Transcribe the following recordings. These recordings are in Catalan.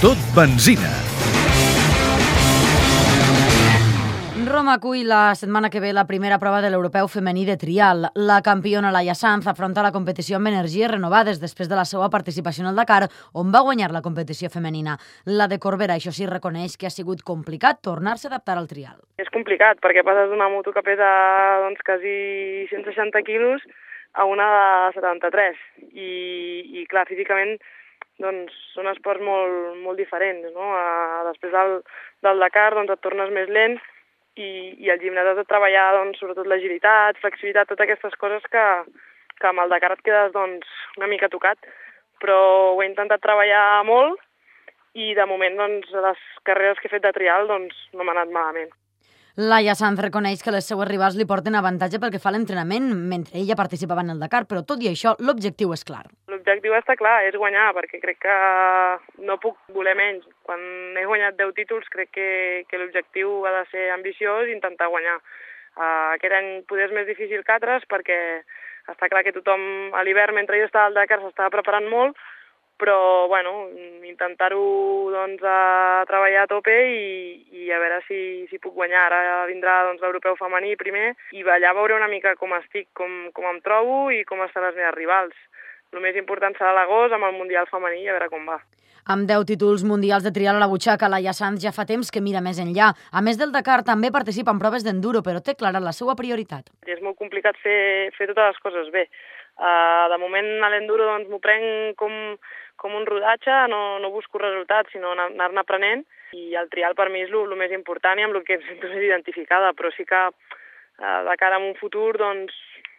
Benzina. Roma acull la setmana que ve la primera prova de l'europeu femení de trial. La campiona Laia Sanz afronta la competició amb energies renovades després de la seva participació en el Dakar, on va guanyar la competició femenina. La de Corbera, això sí, reconeix que ha sigut complicat tornar-se a adaptar al trial. És complicat, perquè passes d'una moto que pesa doncs, quasi 160 quilos a una de 73. I, i clar, físicament doncs, són esports molt, molt diferents. No? A, després del, del Dakar doncs, et tornes més lent i, i al gimnàs has de treballar doncs, sobretot l'agilitat, flexibilitat, totes aquestes coses que, que amb el Dakar et quedes doncs, una mica tocat. Però ho he intentat treballar molt i de moment doncs, les carreres que he fet de trial doncs, no m'han anat malament. Laia Sanz reconeix que les seues rivals li porten avantatge perquè fa l'entrenament mentre ella participava en el Dakar, però tot i això l'objectiu és clar. L'objectiu està clar, és guanyar, perquè crec que no puc voler menys. Quan he guanyat 10 títols crec que, que l'objectiu ha de ser ambiciós i intentar guanyar. Uh, aquest any poder és més difícil que altres perquè està clar que tothom a l'hivern mentre jo estava al Dakar s'estava preparant molt, però bueno, intentar-ho doncs, a treballar a tope i, i a veure si, si puc guanyar. Ara vindrà doncs, l'europeu femení primer i allà veure una mica com estic, com, com em trobo i com estan les meves rivals. El més important serà l'agost amb el Mundial femení i a veure com va. Amb 10 títols mundials de trial a la butxaca, Laia Sanz ja fa temps que mira més enllà. A més del Dakar, també participa en proves d'enduro, però té clara la seva prioritat. És molt complicat fer, fer totes les coses bé. Uh, de moment a l'enduro doncs, m'ho prenc com, com un rodatge, no, no busco resultats, sinó anar-ne aprenent, i el trial per mi és el més important i amb el que em sento més identificada, però sí que uh, de cara a un futur, doncs,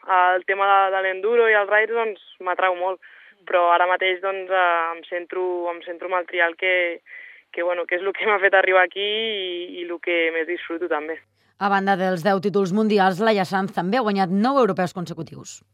el tema de, de l'enduro i els raids doncs, m'atrau molt, però ara mateix doncs, uh, em, centro, em centro en el trial que, que, bueno, que és el que m'ha fet arribar aquí i, i el que més disfruto també. A banda dels 10 títols mundials, Laia Sanz també ha guanyat 9 europeus consecutius.